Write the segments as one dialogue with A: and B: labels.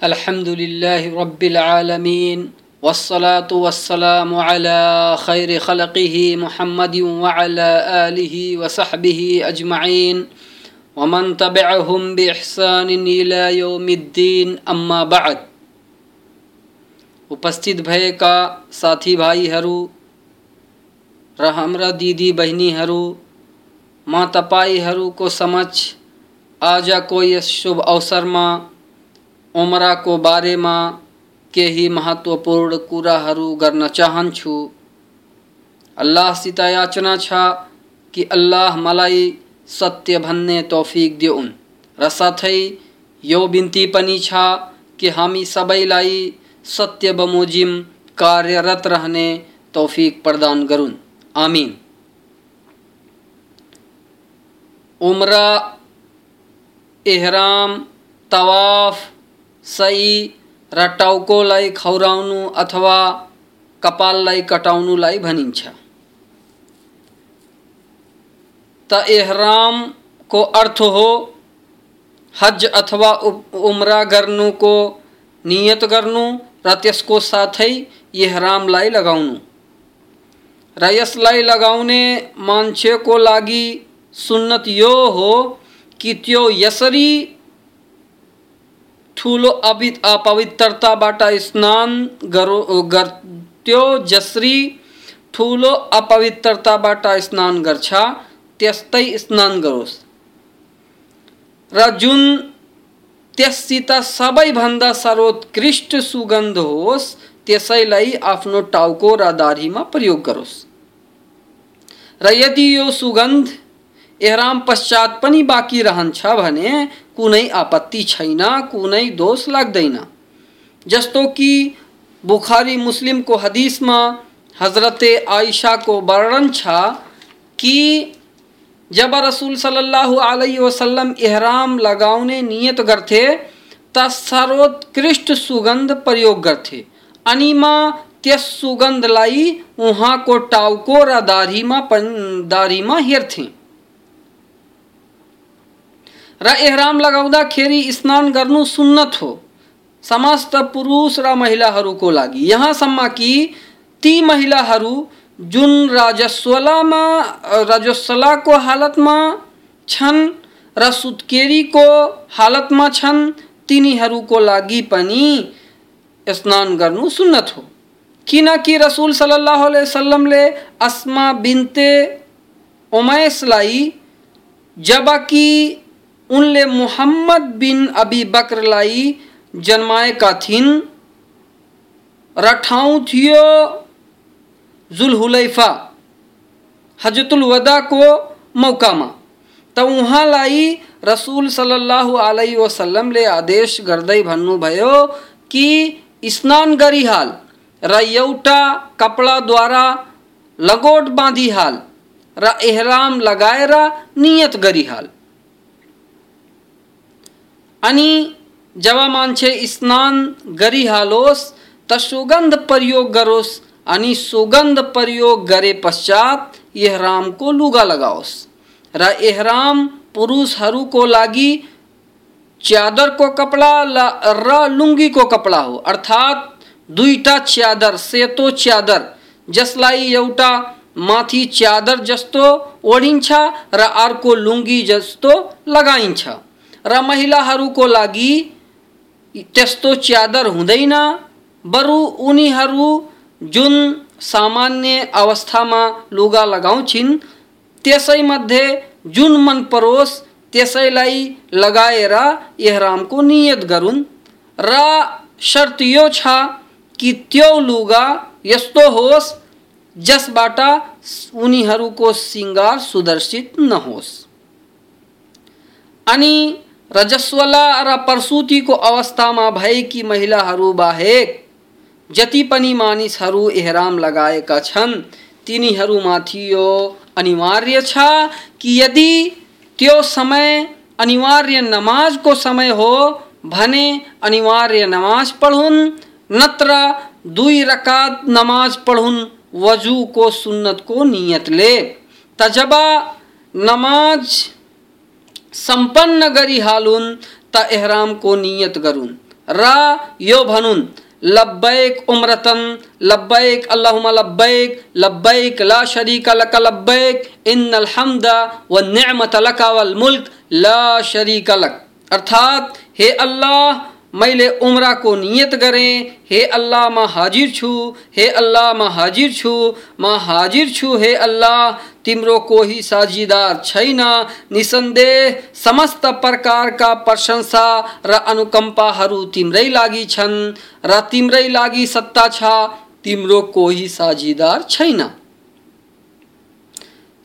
A: अल्हम्दुलिल्लाहि रब्बिल आलमीन वस्सलातु वस्सलामु अला खैर खलक़िहि मुहम्मदिन व अला आलिहि व सहबिहि अजमईन वमन तबिअहुम बिइहसान इला यौमिद्दीन अम्मा बाद उपस्थित भएका साथी भाइहरू र हाम्रा दिदी बहिनीहरू म तपाईँहरूको समक्ष आजको यस शुभ अवसरमा उमराको बारेमा केही महत्त्वपूर्ण कुराहरू गर्न चाहन्छु। अल्लाहसित याचना छ कि अल्लाह मलाई सत्य भन्ने तौफिक दिउन्। र साथै यो बिन्ती पनि छ कि हामी सबैलाई सत्य बमोजिम कार्यरत रहने तौफिक प्रदान गरून्। आमिन। उम्रा, एहराम, तवाफ सही र टाउकोलाई खौराउनु अथवा कपाललाई कटाउनुलाई भनिन्छ। त एहरामको अर्थ हो, हज अथवा उम्रा गर्नुको नियत गर्नु र त्यसको साथै एहरामलाई लगाउनु। र यसलाई लगाउने मान्छेको लागि सुन्नत यो हो कि त्यो यसरी ठुलो अपवित्रताबाट स्नान गरो गर्थ्यो जसरी ठुलो अपवित्रताबाट स्नान गर्छ, त्यस्तै स्नान गरोस्। र जुन त्यससित सबैभन्दा सर्वोत्कृष्ट सुगन्ध होस्, त्यसैलाई आफ्नो टाउको र दाढीमा प्रयोग गरोस्। र यदि यो सुगन्ध एहराम पश्चात पनि बाँकी रहन्छ भने कुनै आपत्ति छैन, कुनै दोष लाग्दैन। जस्तो कि बुखारी मुस्लिम को मुस्लिमको हदिसमा हज़रत आयशाको वर्णन छ कि जब रसूल सल्लल्लाहु अलैहि वसल्लम इहराम लगाउने नियत गर्थे त सर्वोत्कृष्ट सुगन्ध प्रयोग गर्थे। अनि म त्यस सुगन्धलाई उहाँको टाउको र दाढीमा दाढीमा हेर्थेँ। र एहराम लगाउँदाखेरि स्नान गर्नु सुन्नत हो। समस्त पुरुष र महिलाहरूको लागि। यहाँसम्म कि ती महिलाहरू जुन राजस्वलामा राजस्वलाको हालतमा छन् र सुत्केरीको हालतमा छन् तिनीहरूको लागि पनि स्नान गर्नु सुन्नत हो। किनकि रसुल सल्लाह वसल्लमले अस्मा बिन्ते उमैसलाई जबकि उनले मुहम्मद बिन अबी बकरलाई जन्माएका थिइन् र ठाउँ थियो जुलहुलैफा हजतुल वदाको मौकामा। त उहाँलाई रसुल सल्लल्लाहु अलैहि वसल्लमले आदेश गर्दै भन्नुभयो कि स्नान गरिहाल र एउटा कपडाद्वारा लगोट बाँधिहाल र एहराम लगाएर नियत गरिहाल अनि जब मान्छे स्नान गरिहालोस्, त सुगन्ध प्रयोग गरोस्, अनि सुगन्ध प्रयोग गरे पश्चात एहरामको लुगा लगाओस्। र एहराम पुरुषहरूको लागि च्यादरको कपडा र लुङ्गीको कपडा हो। अर्थात् दुईटा च्यादर, सेतो च्यादर, जसलाई एउटा माथि च्यादर जस्तो ओढिन्छ, र अर्को लुङ्गी जस्तो लगाइन्छ। र महिलाहरूको लागि त्यस्तो च्यादर हुँदैन। बरु उनीहरू जुन सामान्य अवस्थामा लुगा लगाउँछिन्, त्यसैमध्ये जुन मन परोस्, त्यसैलाई लगाएर एहरामको नियत गरून्। र शर्त यो छ कि त्यो लुगा यस्तो होस् जसबाट उनीहरूको सिङ्गार सुदर्शित नहोस्। अनि रजस्वला र प्रसुतिको अवस्थामा भएकी महिलाहरू बाहेक, जति पनि एहराम लगाएका छन् तिनीहरूमाथि अनिवार्य कि यदि त्यो समय अनिवार्य नमाजको समय हो, भने अनिवार्य नमाज़ पढुन्, नत्र दुई रकात नमाज़ पढुन् सुन्नत को नियतले। ले जब नमाज़ सम्पन्न गरिहालुन् त एहरामको नियत गरून् र यो भनुन्, लब्बैक उम्रतन, लब्बैक अल्लाहुम्मा लब्बैक लब्बैक ला शरीक लक लब्बैक, इन्नल हम्द व निअमत लक वल मुल्क, ला शरीक लक। अर्थात, हे अल्लाह, मैले उम्राको नियत करें। हे अल्लाह, म हाजिर छु। हे अल्लाह, म हाजिर छु। म हाजिर छु, हे अल्लाह तिम्रो कोही साझीदार छैन। निसन्देह समस्त प्रकारका प्रशंसा र अनुकम्पाहरू तिम्रै लागि छन् र तिम्रै लागि सत्ता छ। तिम्रो कोही साझीदार छैन।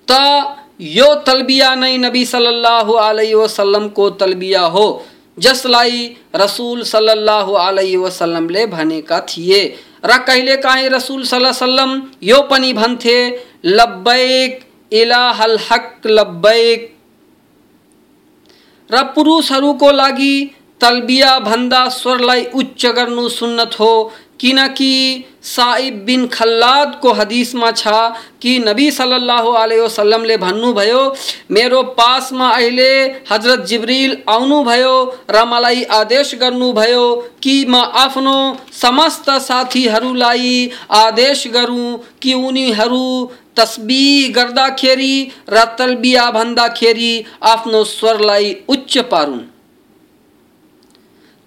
A: त यो तलबिया नै नबी सल्लल्लाहु अलैहि वसल्लमको तलबिया हो, जसलाई रसूल सल्लल्लाहु अलैहि वसल्लमले भनेका थिए। र कहिलेकाहीँ रसूल सल्लम यो पनि भन्थे, लब्बैक इलाहल हक लब्बैक। र पुरुषहरूको लागि तलबिया भन्दा स्वरलाई उच्च गर्नु सुन्नत हो। किनकि साइब बिन खल्लादको हदिसमा छ कि नबी सल्लल्लाहु अलैहि वसल्लमले भन्नुभयो मेरो पासमा अहिले हज़रत जिब्रिल आउनुभयो र मलाई आदेश गर्नुभयो कि म आफ्नो समस्त साथीहरूलाई आदेश गरौँ कि उनीहरू तस्बी गर्दाखेरि र तलबिया भन्दाखेरि आफ्नो स्वरलाई उच्च पारुन्।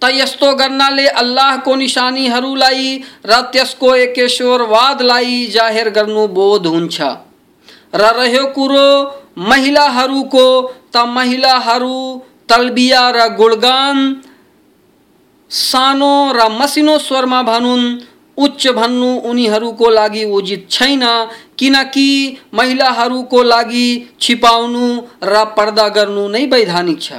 A: त यस्तो गर्नाले अल्लाहको निशानीहरूलाई र त्यसको एकेश्वरवादलाई जाहेर गर्नु बोध हुन्छ। र रह्यो कुरो महिलाहरूको, त महिलाहरू तलबिया र गुणगान, सानो र मसिनो स्वरमा भनुन्। उच्च भन्नु उनीहरूको लागि उचित छैन। किनकि महिलाहरूको लागि छिपाउनु र पर्दा गर्नु नै वैधानिक छ।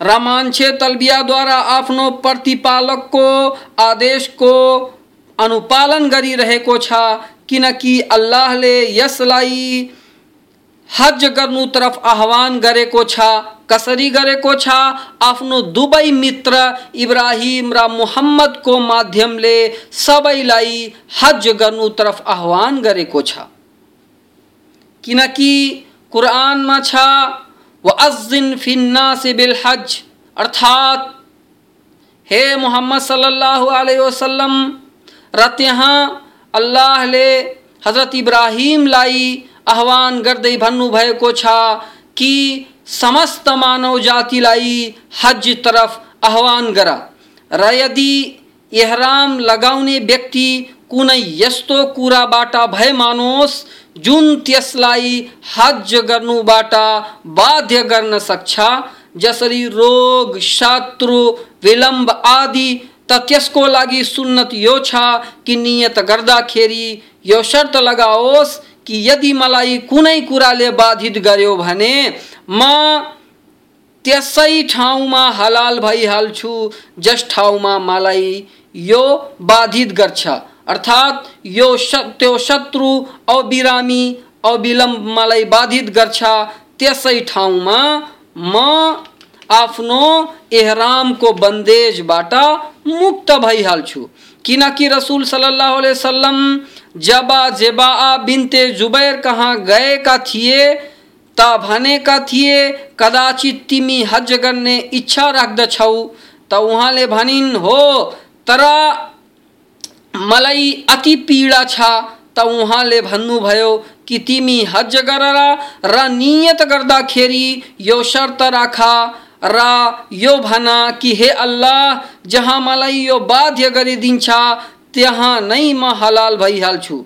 A: र मान्छे तलबियाद्वारा आफ्नो प्रतिपालकको आदेशको अनुपालन गरिरहेको छ, किनकि अल्लाहले यसलाई हज गर्नु तरफ़ आह्वान गरेको छ, कसरी गरेको छ आफ्नो दुवै मित्र इब्राहिम र मुहम्मदको माध्यमले सबैलाई हज तरफ़ आह्वान गरेको छ। किनकि कुरानमा छ वअज़िन फिन्नास बिल हज अर्थात, हे मोहम्मद सल्लल्लाहु अलैहि वसल्लम र त्यहाँ अल्लाहले हज़रत इब्राहिमलाई आह्वान गर्दै भन्नुभएको छ कि समस्त मानव जातिलाई हज तरफ़ आह्वान गर। र यदि एहराम लगाउने व्यक्ति कुनै यस्तो कुराबाट भए मानोस्, जुन त्यसलाई हज गर्नुबाट बाध्य गर्न सक्छ, जसरी रोग, शत्रु, विलम्ब आदि, त त्यसको लागि सुन्नत यो छ कि नियत गर्दाखेरि यो शर्त लगाओस् कि यदि मलाई कुनै कुराले बाधित गर्यो भने म त्यसै ठाउँमा हलाल भइहाल्छु, जस ठाउँमा मलाई यो बाधित गर्छ। अर्थात् यो त्यो शत्रु अबिरामी, अविलम्ब मलाई बाधित गर्छ। त्यसै ठाउँमा म आफ्नो एहरामको बन्देजबाट मुक्त भइहाल्छु। किनकि रसुल सल्लल्लाहु अलैहि वसल्लम जब जेबा बिन्ते जुबैर कहाँ गएका थिए, त भनेका थिए, कदाचित तिमी हज गर्ने इच्छा राख्दछौ त उहाँले भनिन्, हो, तर मलाई अति पीडा छ, त उहाँले भन्नुभयो कि तिमी हज गर र नियत गर्दाखेरि यो शर्त राख। र यो भन कि हे अल्लाह, जहाँ मलाई यो बाध्य गरिदिन्छ, त्यहाँ नै म हलाल भइहाल्छु।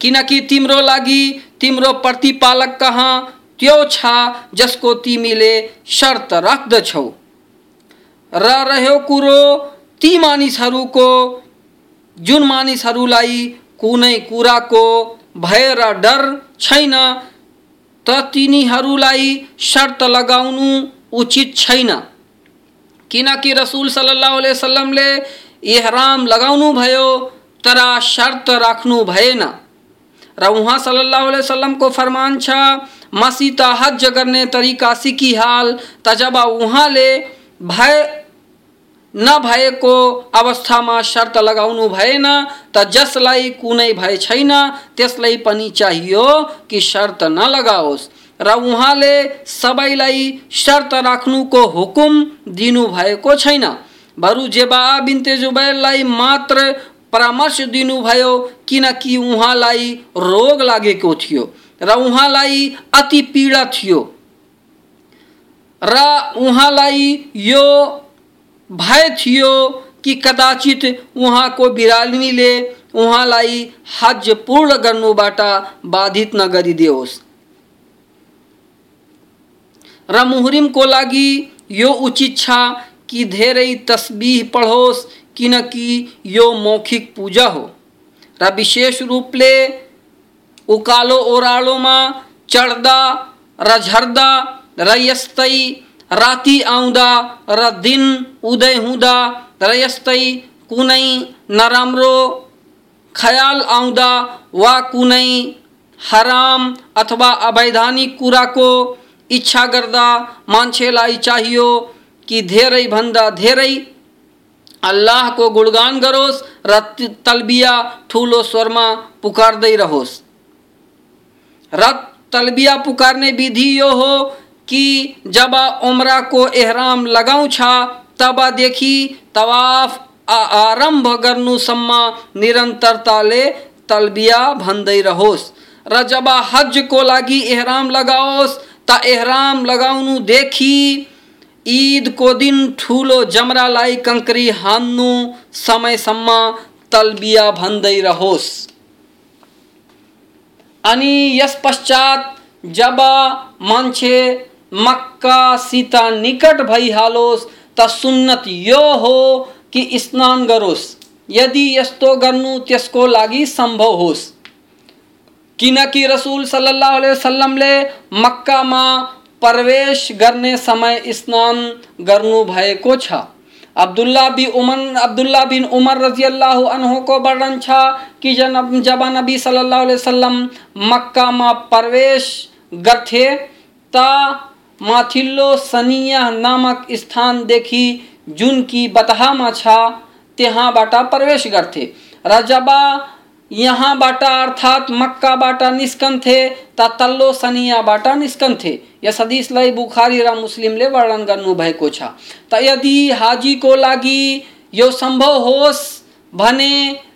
A: किनकि तिम्रो लागि तिम्रो प्रतिपालक कहाँ, त्यो छ जसको तिमीले शर्त राख्दछौ। र रह्यो कुरो, ती मानिसहरूको, जुन मानिसहरूलाई कुनै कुराको भय र डर छैन त तिनीहरूलाई शर्त लगाउनु उचित छैन। किनकि रसुल सल्लाह वसलमले इहराम लगाउनु भयो, तर शर्त राख्नु भएन। र उहाँ सल्लाह वसलमको फरमान छ मसित हज गर्ने तरिका सिकिहाल त जब उहाँले भय नभएको अवस्थामा शर्त लगाउनु भएन, त जसलाई कुनै भय छैन, त्यसलाई पनि चाहियो कि शर्त नलगाओस् र उहाँले सबैलाई शर्त राख्नुको हुकुम दिनुभएको छैन। बरु जेबा बिन्ते जुबैरलाई मात्र परामर्श दिनुभयो, किनकि उहाँलाई रोग लागेको थियो र उहाँलाई अति पीडा थियो। र उहाँलाई यो भय थियो कि कदाचित उहाँको बिरामीले उहाँलाई हज पूर्ण गर्नुबाट बाधित नगरिदियोस् र मुहरिमको लागि यो उचित छ कि धेरै तस्बिह पढोस् किनकि यो मौखिक पूजा हो। र विशेष रूपले उकालो ओह्रालोमा चढ्दा र झर्दा र यस्तै राति आउँदा र दिन उदय हुँदा र यस्तै कुनै नराम्रो ख्याल आउँदा वा कुनै हराम अथवा अवैधानिक कुराको इच्छा गर्दा मान्छेलाई चाहियो कि धेरैभन्दा धेरै अल्लाहको गुणगान गरोस् र तलबिया ठुलो स्वरमा पुकार्दै रहोस्। र तलबिया पुकारने विधि यो हो कि जब उम्रा को एहराम लगाऊँ छा, तब तबदेखि तवाफ आरंभ गर्नुसम्म निरन्तरताले तलबिया भन्दै रहोस्। र जब हजको लागि एहराम लगाओस्, त एहराम लगाउनुदेखि ईदको दिन ठुलो जमरालाई कङ्क्री हान्नु समयसम्म तलबिया भन्दै रहोस्। अनि यस पश्चात जब मान्छे मक्कासित निकट भइहालोस् त सुन्नत यो हो कि स्नान गरोस् यदि यस्तो गर्नु, त्यसको लागि सम्भव होस्। किनकि रसुल सल्लल्लाहु अलैहि वसल्लमले मक्कामा प्रवेश गर्ने समय स्नान गर्नु भएको छ। अब्दुल्ला बि उमर, अब्दुल्ला बिन उमर रज़ी अल्लाह अनहु को वर्णन छ कि जब जब नबी सल्लल्लाहु अलैहि वसल्लम मक्कामा प्रवेश गर्थे, त माथिल्लो सनिया नामक स्थान देखी जुन कि बतहामा छ त्यहाँबाट प्रवेश गर्थे र जब यहाँबाट अर्थात् मक्काबाट निस्कन्थे त तल्लो सनियाबाट निस्कन्थे यस हदिसलाई बुखारी र मुस्लिम मुस्लिमले वर्णन गर्नुभएको छ। त यदि हाजीको लागि यो सम्भव होस्, भने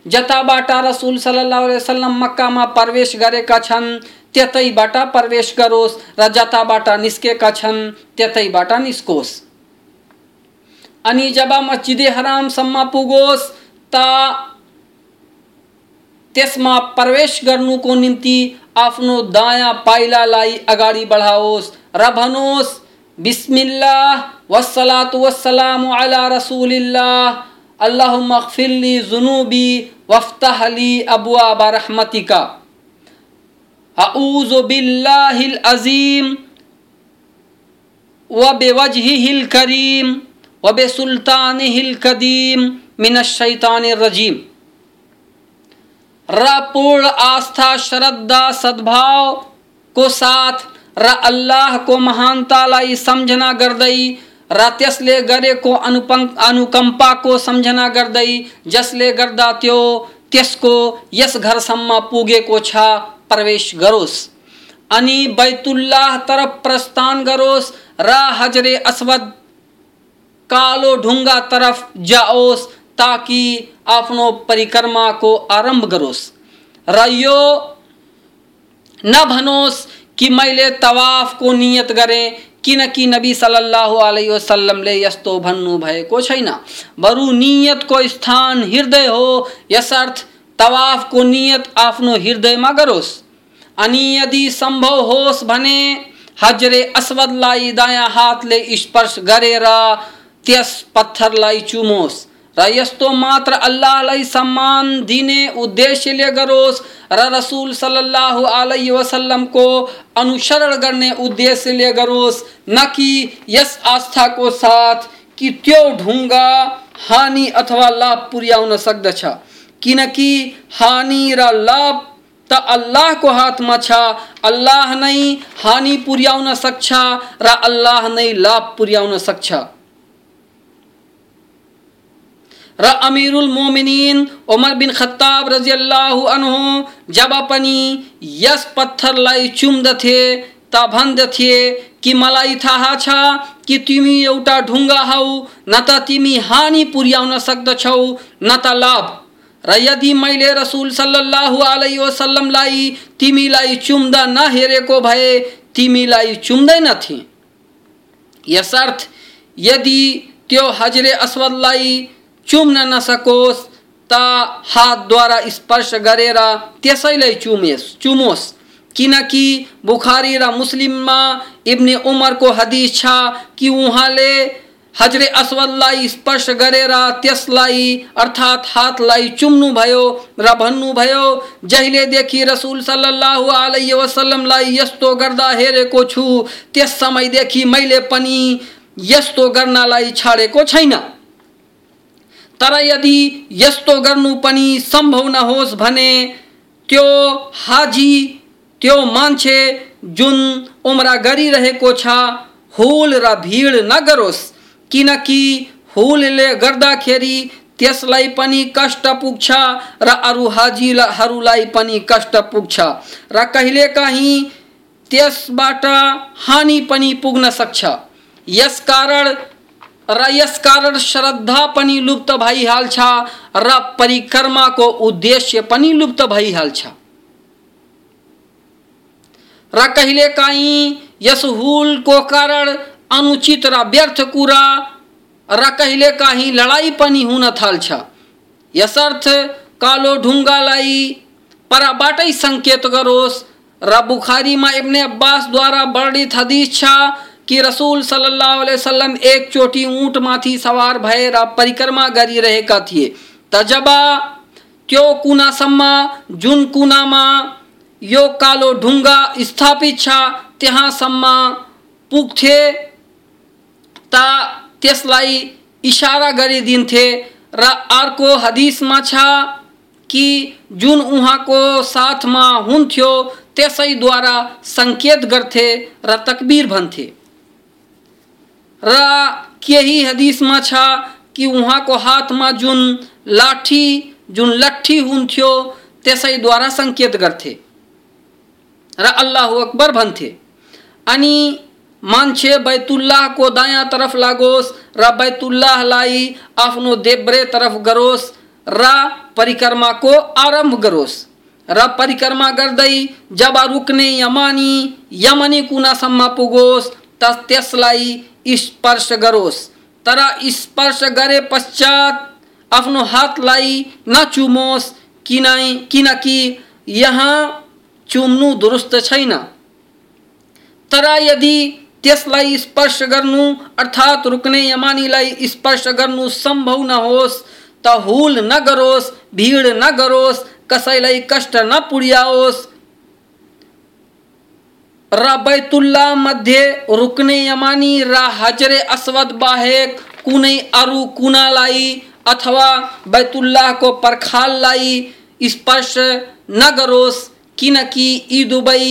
A: जताबाट रसुल सल्लाह वसल्लम मक्कामा प्रवेश गरेका छन् त्यतैबाट प्रवेश गरोस् र जताबाट निस्केका छन् त्यतैबाट निस्कोस्। अनि जब मस्जिद हरामसम्म पुगोस्, त त्यसमा प्रवेश गर्नुको निम्ति आफ्नो दायाँ पाइलालाई अगाडि बढाओस् र भनोस्, बिस्मिल्लाह, वस्सलातु वस्सलामु अला रसूलिल्लाह, अल्लाहुम्मा अगफिरली जुनूबी वफ्तह ली अबवाब रहमतिका। अऊज़ु बिल्लाहिल अज़ीम व बेवजहिल करीम व बेसुल्तानिहिल कदीम मिनश शैतानिर रजीम र पूर्ण आस्था श्रद्धा सद्भाव को साथ र अल्लाह को महानतालाई सम्झना गर्दै र त्यसले गरेको अनुपं अनुकम्पाको सम्झना गर्दै जसले गर्दा त्यो त्यसको यस घरसम्म पुगेको छ प्रवेश गरोस्। अनि बैतुल्लाह तरफ़ प्रस्थान गरोस्। र हजरे अस्वद कालो ढुङ्गा तरफ़ जाओस, ताकि आफ्नो परिक्रमाको आरंभ गरोस्। र यो नभनोस् कि मैले तवाफ को नियत गरेँ किनकि नबी सल्लल्लाहु अलैहि वसल्लमले यस्तो भन्नुभएको छैन। बरु नियतको स्थान हृदय हो, यसर्थ तवाफको नियत आफ्नो हृदयमा गरोस्। अनि यदि सम्भव होस् भने हजरे अस्वदलाई दायाँ हातले स्पर्श गरेर त्यस पत्थरलाई चुमोस्। र यस्तो मात्र अल्लाहलाई सम्मान दिने उद्देश्यले गरोस् र रसुल सल्लल्लाहु अलैहि वसल्लमको अनुसरण गर्ने उद्देश्यले गरोस्, न कि यस आस्थाको साथ कि त्यो ढुङ्गा हानि अथवा लाभ पुर्याउन सक्दछ। किनकि हानि र लाभ, त अल्लाहको हातमा छ। अल्लाह नै हानि पुर्याउन सक्छ, र अल्लाह नै लाभ पुर्याउन सक्छ। र अमीरुल मोमिनीन उमर बिन खत्ताब रज़ी अल्लाह अनहु, जब पनि यस पत्थरलाई चुम्दथे ता भन्दथे कि मलाई थाहा छ कि तिमी एउटा ढुङ्गा हौ, न त तिमी हानि पुर्याउन सक्दछौ, न त लाभ। र यदि मैले रसुल सल्लाह आलि वसल्लमलाई तिमीलाई चुम्दा नहेरेको भए तिमीलाई चुम्दैनथे यसर्थ, यदि त्यो हजरे अस्वदलाई चुम्न नसकोस् त हातद्वारा स्पर्श गरेर त्यसैलाई चुमेस्, चुमोस्। किनकि बुखारी र मुस्लिममा इब्ने उमरको हदिस छ कि उहाँले हजरे अस्वदलाई स्पर्श गरेर त्यसलाई अर्थात् हातलाई चुम्नुभयो र भन्नुभयो जहिलेदेखि रसुल सल्लाह आलि वसल्लमलाई यस्तो गर्दा हेरेको छु, त्यस समयदेखि मैले पनि यस्तो गर्नलाई छाडेको छैन। तर यदि यस्तो गर्नु पनि सम्भव नहोस् भने, त्यो हाजी, त्यो मान्छे जुन उम्रा गरिरहेको छ, हुल र भिड नगरोस्। किनकि हुलले गर्दाखेरि, त्यसलाई पनि कष्ट पुग्छ र अरू हाजीहरूलाई पनि कष्ट पुग्छ। र कहिलेकाहीँ त्यसबाट हानि पनि पुग्न सक्छ। यसकारण र यसकारण श्रद्धा पनि लुप्त भइहाल्छ र परिक्रमाको उद्देश्य पनि लुप्त भइहाल्छ। र कहिलेकाहीँ यस हुलको कारण अनुचित र व्यर्थ कुरा, र कहिलेकाहीँ लडाइँ पनि हुन थाल्छ। यसर्थ कालो ढुङ्गालाई परबाटै सङ्केत गरोस्। र बुखारीमा इब्ने अब्बासद्वारा वर्णित हदिस छ कि रसूल सल्लल्लाहु अलैहि वसल्लम एकचोटि ऊँटमाथि सवार भएर परिक्रमा गरिरहेका थिए। त जब त्यो कुनासम्म जुन कुनामा यो कालो ढुङ्गा स्थापित छ त्यहाँसम्म पुग्थे त त्यसलाई इसारा गरिदिन्थे र अर्को हदिसमा छ कि जुन उहाँको साथमा हुन्थ्यो, त्यसैद्वारा सङ्केत गर्थे र तकबिर भन्थे। र केही हदिसमा छ कि उहाँको हातमा जुन लाठी, जुन लट्ठी हुन्थ्यो, त्यसैद्वारा सङ्केत गर्थे। र अल्लाह अकबर भन्थे। अनि मान्छे बैतुल्लाहको दायाँ तरफ़ लागोस्, र बैतुल्लाहलाई आफ्नो देब्रे तरफ़ गरोस्, र परिक्रमाको आरंभ गरोस्। र परिक्रमा गर्दै जब रुक्ने यमानी, यमनी कुनासम्म पुगोस् त त्यसलाई स्पर्श गरोस्। तर स्पर्श गरे पश्चात आफ्नो हातलाई नचुमोस् किन किनकि यहाँ चुम्नु दुरुस्त छैन। तर यदि त्यसलाई स्पर्श गर्नु, अर्थात् रुक्ने यमानीलाई स्पर्श गर्नु सम्भव नहोस्, त हुल नगरोस् भिड नगरोस् कसैलाई कष्ट नपुर्याओस् र बैतुल्ला मध्ये रुक्ने यमानी र हजरे अस्वद बाहेक कुनै अरू कुनालाई अथवा बैतुल्लाहको पर्खाललाई स्पर्श नगरोस् किनकि यी दुवै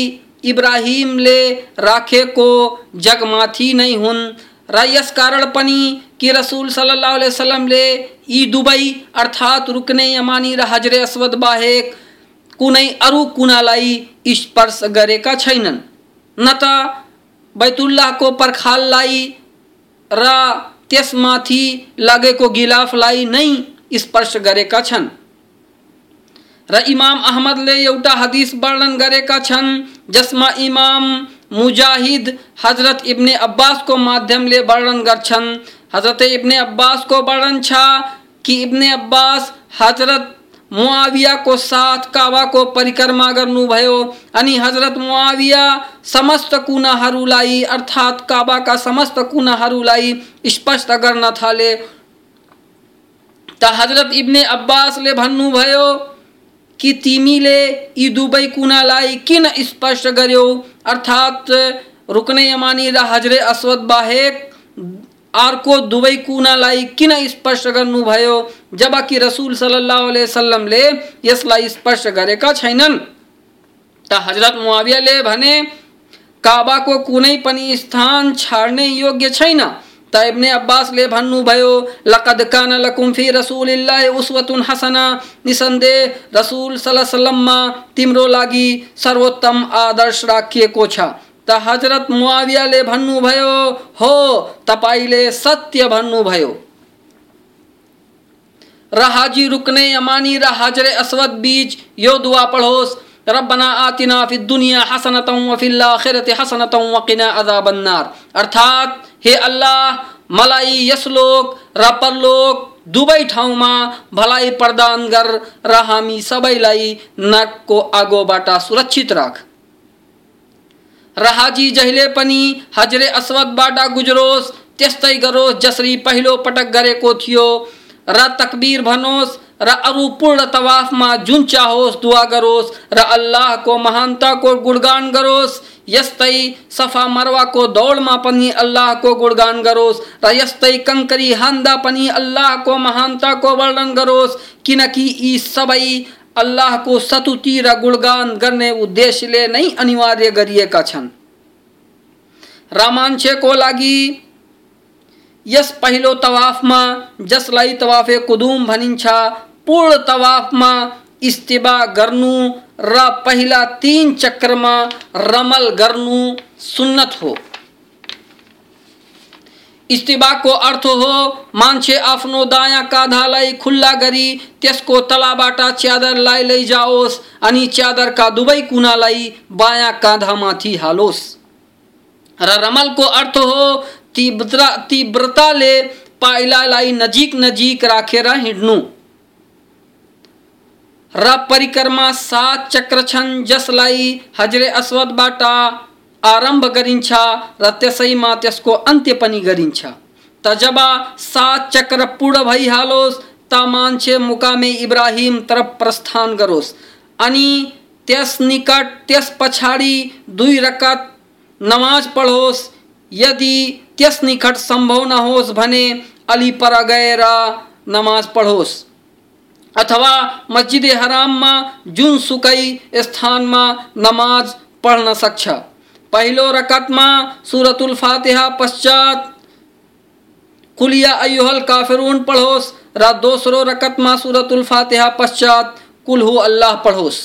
A: इब्राहिमले राखेको जगमाथि नै हुन्। र यस कारण पनि कि रसुल सल्लाह वसलमले यी दुवै अर्थात् रुक्ने यमानी र हजरे अस्वद बाहेक, कुनै अरू कुनालाई स्पर्श गरेका छैनन्। न त बैतुल्लाहको पर्खाललाई र त्यसमाथि लगेको गिलाफलाई नै स्पर्श गरेका छन्। र इमाम अहमदले एउटा हदिस वर्णन गरेका छन् जसमा इमाम मुजाहिद हज़रत इब्ने अब्बासको माध्यमले वर्णन गर्छन् हज़रत इब्ने अब्बास को वर्णन छ कि इब्ने अब्बास हज़रत मुआविया को साथ काबाको परिक्रमा गर्नुभयो अनि हज़रत मुआविया समस्त कुनाहरूलाई अर्थात् काबाका समस्त कुनाहरूलाई स्पष्ट गर्न थाले। त हज़रत इब्ने अब्बासले भन्नुभयो कि तिमीले यी दुवै कुनालाई किन स्पर्श गर्यौ? अर्थात्, रुक्ने यमानी र हजरे अस्वद बाहेक अर्को दुवै कुनालाई किन स्पर्श गर्नुभयो जबकि रसुल सल्लाह वसल्लमले यसलाई स्पर्श गरेका छैनन्। त हज़रत मुआवियाले भने काबाको कुनै पनि स्थान छाड्ने योग्य छैन। त इब्ने अब्बासले भन्नुभयो लकद कान लकुम फ़ी रसुलिल्लाह उस्वतुन हसना। निसन्देह रसुल सल्लल्लाहुमा तिम्रो लागि सर्वोत्तम आदर्श राखिएको छ। त हज़रत मुआवियाले भन्नुभयो हो, तपाईँले सत्य भन्नुभयो र हाजी रुकने यमानी र हजरे असवद बीच, यो दुआ पढ़ोस। रब्बना आतिना फि दुनिया हसनतम व फिल आखिरति हसनतम व किना अजाबन्नार। अर्थात, हे अल्लाह, मलाई, यसलोक र परलोक दुवै ठाउँमा भलाइ प्रदान गर र हामी सबैलाई नरकको आगोबाट सुरक्षित राख। र हाजी जहिले पनि हजरे असवदबाट गुजरोस्, त्यस्तै गरोस् जसरी पहिलो पटक गरेको थियो। र तकबीर भनोस् र अरू पूर्ण तवाफमा जुन चाहोस्, दुआ गरोस्। र अल्लाहको महानताको गुणगान गरोस्। यस्तै सफ़ा मरवाको दौडमा पनि अल्लाहको गुणगान गरोस्। र यस्तै कङ्करी हान्दा पनि अल्लाहको महानताको वर्णन गरोस्। किनकि यी सबै अल्लाहको सतुति र गुणगान गर्ने उद्देश्यले नै अनिवार्य गरिएका छन्। र मान्छेको लागि, यस पहिलो तवाफमा जसलाई तवाफे कुदुम भनिन्छ पूर्ण तवाफमा इस्तिबा गर्नु, र पहिला तीन चक्रमा रमल गर्नु सुन्नत हो। इस्तिबाको अर्थ हो मान्छे आफ्नो दायाँ काँधालाई खुल्ला गरी, त्यसको तलाबाट च्यादरलाई लैजाओस् अनि च्यादरका दुवै कुनालाई बायाँ काँधामाथि हालोस्। र रमलको अर्थ हो, तीव्रता तीव्रताले पाइलालाई नजिक नजिक राखेर हिँड्नु। र परिक्रमा सात चक्र छन् जसलाई हजरे अस्वदबाट आरंभ गरिन्छ र त्यसैमा त्यसको अन्त्य पनि गरिन्छ। त जब सात चक्र पूर्ण भइहालोस्, त मान्छे मुकामे इब्राहिम तरफ़ प्रस्थान गरोस्। अनि त्यस निकट त्यस पछाडि दुई रकत नमाज़ पढोस्, यदि त्यस निकट संभव नहोस् भने अली पर गएर नमाज़ पढोस्। अथवा मस्जिद हराममा जुनसुकै स्थानमा नमाज़ पढ्न सक्छ पहिलो रकतमा सुरतुल फातिहा पश्चात कुलिया अयुहल काफिरून पढोस्, र दोसरो रकत रकतमा सुरतुल फातिहा पश्चात कुलहु अल्लाह पढोस्।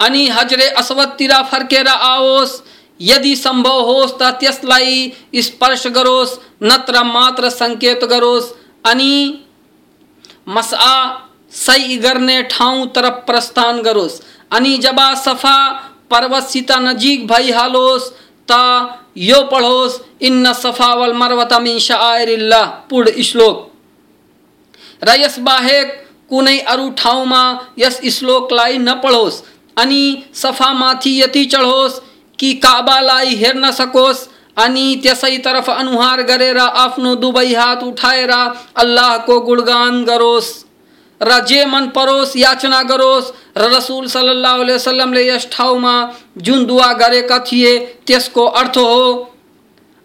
A: अनि हजरे अस्वदतिर फर्केर आओस्, यदि संभव होस् त त्यसलाई स्पर्श गरोस् नत्र मात्र सङ्केत गरोस् अनि मसआ सही गर्ने ठाउँ तरफ़ प्रस्थान गरोस्। अनि जब सफ़ा नजिक भइहालोस् त यो पढोस्, इन्न सफ़ा वल मर्वत मिन शाइरिल्लाह। पूर्ण श्लोक र यस बाहेक कुनै अरू ठाउँमा यस श्लोकलाई नपढोस् अनि सफामाथि यति चढोस् कि काबालाई हेर्न सकोस्। अनि त्यसैतर्फ अनुहार गरेर, आफ्नो दुवै हात उठाएर अल्लाहको गुणगान गरोस्। र जे मन परोस्, याचना गरोस्। र रसुल सल्लाह वसलमले यस ठाउँमा, जुन दुवा गरेका थिए, त्यसको अर्थ हो,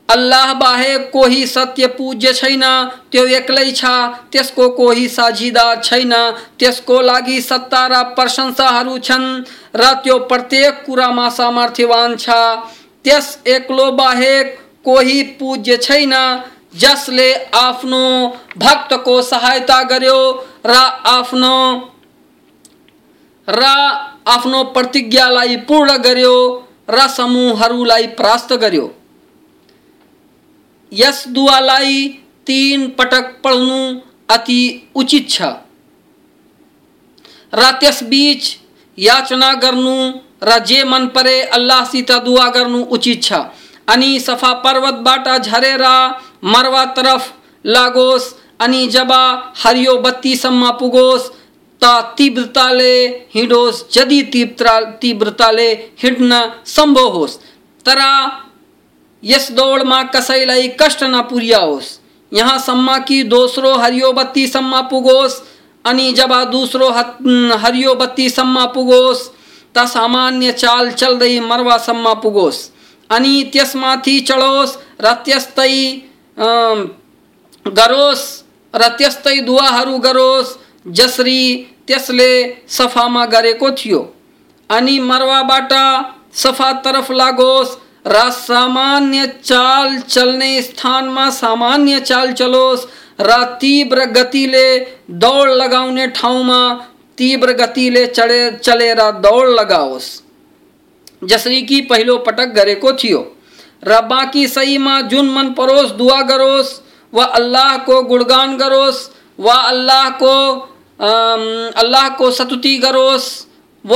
A: अल्लाह बाहेक कोही सत्य पूज्य छैन, त्यो एक्लै छ, त्यसको कोही साझीदार छैन, त्यसको लागि सत्ता र प्रशंसाहरू छन्, र त्यो प्रत्येक कुरामा सामर्थ्यवान छ। त्यस एक्लो बाहेक कोही पूज्य छैन, जसले आफ्नो भक्तको सहायता गर्यो र आफ्नो र आफ्नो प्रतिज्ञालाई पूर्ण गर्यो र समूहहरूलाई परास्त गर्यो। यस दुवालाई तीन पटक पढ्नु अति उचित छ। र त्यसबीच याचना गर्नु र जे मन परे अल्लाहसित दुआ गर्नु उचित छ अनि सफ़ा पर्वतबाट झरेर मरवा तरफ़ लागोस् अनि जब हरियो बत्तीसम्म पुगोस् त तीव्रताले हिँडोस् यदि तीव्र तीव्रताले हिँड्न सम्भव होस् तर यस दौडमा कसैलाई कष्ट नपुर्याओस् यहाँसम्म कि दोस्रो हरियो बत्तीसम्म पुगोस् अनि जब दोस्रो हरियो बत्तीसम्म पुगोस् सामान्य चाल चल्दै मरवासम्म पुगोस्। अनि त्यसमाथि चढोस् र त्यस्तै गरोस् र त्यस्तै दुवाहरू गरोस्, जसरी त्यसले सफामा गरेको थियो। अनि मरवाबाट सफ़ा तरफ़ लागोस्, र सामान्य चाल चल्ने स्थानमा सामान्य चाल चलोस्, र तीव्र गतिले दौड लगाउने ठाउँमा तीव्र गतिले चढे चलेर दौड लगाओस् जसरी की पहलो पटक गरे को थियो। रब्बा की सही माँ जुन मन परोस, दुआ करोस व अल्लाह को गुणगान करोस व अल्लाह को अल्लाह को सतुति करोस व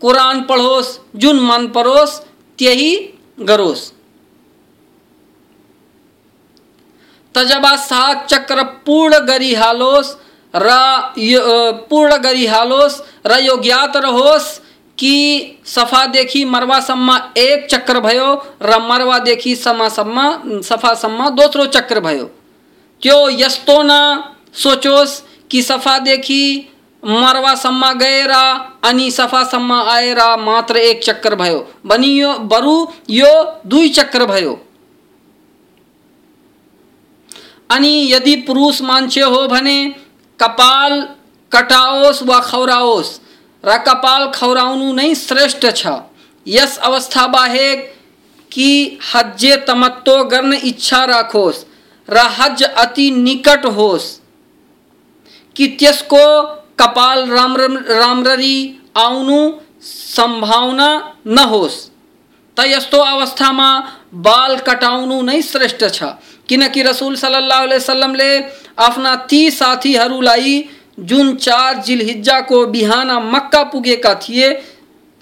A: कुरान पढ़ोस, जुन मन परोस, त्यही गरोस। तजबा सात चक्र पूर्ण गरी हालोस र पूर्ण गरी हालोस, र यो ज्ञात रहोस, कि सफ़ा देखी मरवा सम्मा एक चक्र भयो, र मरवा देखी समा सम्मा, सफ़ा सम्मा दोस्रो चक्र भयो। त्यो यस्तो न सोचोस् कि सफ़ा देखी मरवा सम्मा गएर अनि सफ़ा सम्मा आएर मात्र एक चक्कर भयो। बनियो बरु यो दुई चक्र भयो। अनि यदि पुरुष मान्छे हो भने कपाल कटाओस् वा खौराओस्। र कपाल खौराउनु नै श्रेष्ठ छ। यस अवस्था बाहेक कि हज्जे तमत्तो गर्न इच्छा राखोस्। र हज अति निकट होस्। कि त्यसको कपाल राम राम्ररी आउनु सम्भावना नहोस्। त यस्तो अवस्थामा बाल कटाउनु नै श्रेष्ठ छ। किनकि रसुल सल्लाह वसल्लमले आफ्ना ती साथीहरूलाई जुन चार जिलहिज्जाको बिहान मक्का पुगेका थिए,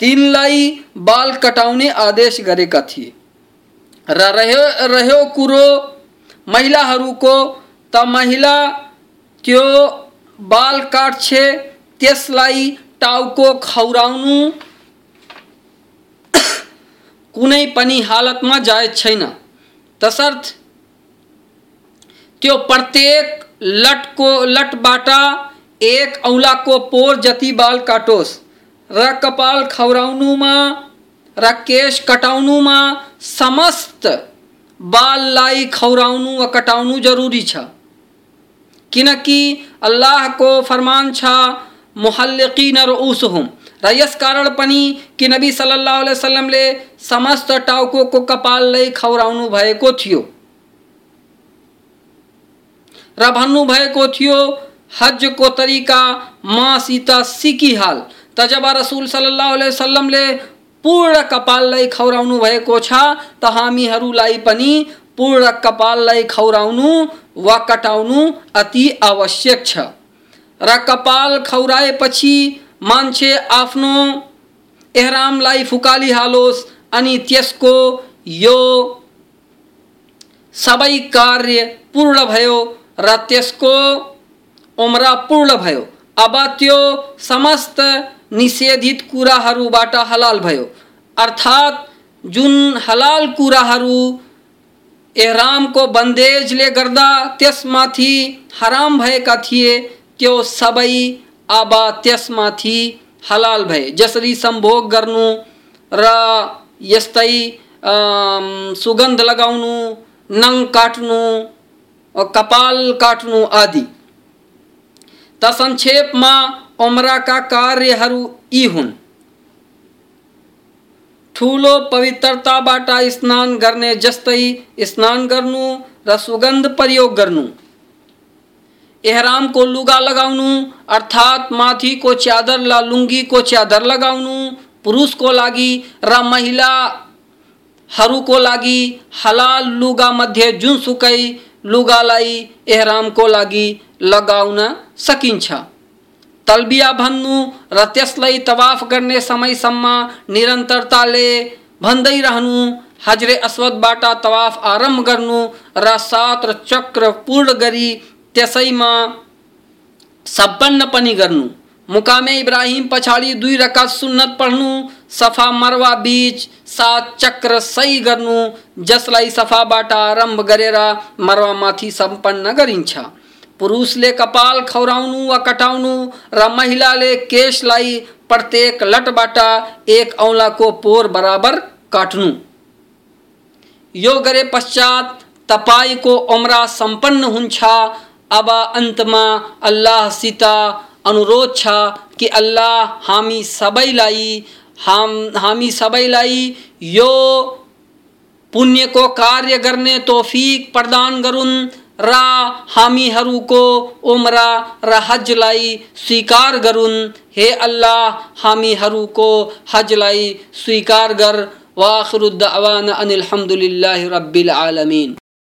A: तिनलाई बाल कटाउने आदेश गरेका थिए। र रह्यो रह्यो कुरो महिलाहरूको, त महिला त्यो बाल काट्छे, त्यसलाई टाउको खौराउनु कुनै पनि हालतमा जायज़ छैन। तसर्थ, त्यो प्रत्येक लटको, लटबाट एक औलाको पोर जति बाल काटोस्, र कपाल खौराउनुमा, र केश कटाउनुमा समस्त बाललाई खौराउनु वा कटाउनु जरुरी छ। किनकि अल्लाहको फरमान छ, मुहल्लिकीन रउसहुम र यस कारण पनि कि नबी सल्लल्लाहु अलैहि वसल्लमले समस्त टाउको कपाललाई खौराउनु भएको थियो। र भन्नुभएको थियो, हजको तरिका माँ सीता सिकी हाल। त जब रसुल सल्लाह वसल्लमले पूर्ण कपाललाई खौराउनु भएको छ, त हामीहरूलाई पनि पूर्ण कपाललाई खौराउनु वा कटाउनु अति आवश्यक छ। र कपाल खौराएपछि मान्छे आफ्नो एहरामलाई फुकालिहालोस् अनि त्यसको यो सबै कार्य पूर्ण भयो र त्यसको उम्रा पूर्ण भयो। अब त्यो समस्त निषेधित कुराहरूबाट हलाल भयो। अर्थात् जुन हलाल कुराहरू एहरामको बन्देजले गर्दा त्यसमाथि हराम भएका थिए, त्यो सबै अब त्यसमाथि हलाल भए जसरी संभोग गर्नु, र यस्तै सुगन्ध लगाउनु काट्नु कपाल काट्नु आदि। त संक्षेपमा उम्राका कार्यहरू यी हुन्। ठुलो पवित्रताबाट स्नान गर्ने जस्तै स्नान गर्नु र सुगन्ध प्रयोग गर्नु। एहरामको लुगा लगाउनु अर्थात् माथिको च्यादर ला लुङ्गीको च्यादर लगाउनु पुरुषको लागि, र महिलाहरूको लागि, हलाल लुगा मध्ये जुनसुकै लुगालाई एहरामको लागि लगाउन सकिन्छ तल्बिया भन्नु र त्यसलाई तवाफ गर्ने समयसम्म निरन्तरताले भन्दै रहनु, हजरे अस्वदबाट तवाफ आरंभ गर्नु, र सात चक्र पूर्ण गरी त्यसैमा सम्पन्न पनि गर्नु। मुकामे इब्राहिम पछाडि दुई रकात सुन्नत पढ्नु। सफ़ा मरवा बीच सात चक्र सही गर्नु। जसलाई सफाबाट आरंभ गरेर मरवामाथि सम्पन्न गरिन्छ। पुरुषले कपाल खौराउनु वा कटाउनु र महिलाले केशलाई प्रत्येक लटबाट एक औँलाको पोर बराबर काट्नु। यो गरे पश्चात तपाईँको उम्रा सम्पन्न हुन्छ। अब अन्तमा अल्लाहसित अनुरोध छ कि अल्लाह हामी सबैलाई हाम, हामी सबैलाई यो पुण्यको कार्य गर्ने तोफिक प्रदान गरून् र हामीहरूको उम्रा, र हजलाई स्वीकार गरून् हे अल्लाह हामीहरूको हजलाई स्वीकार गर वाखरुद्दावान अनिल रब्बिल आलमीन।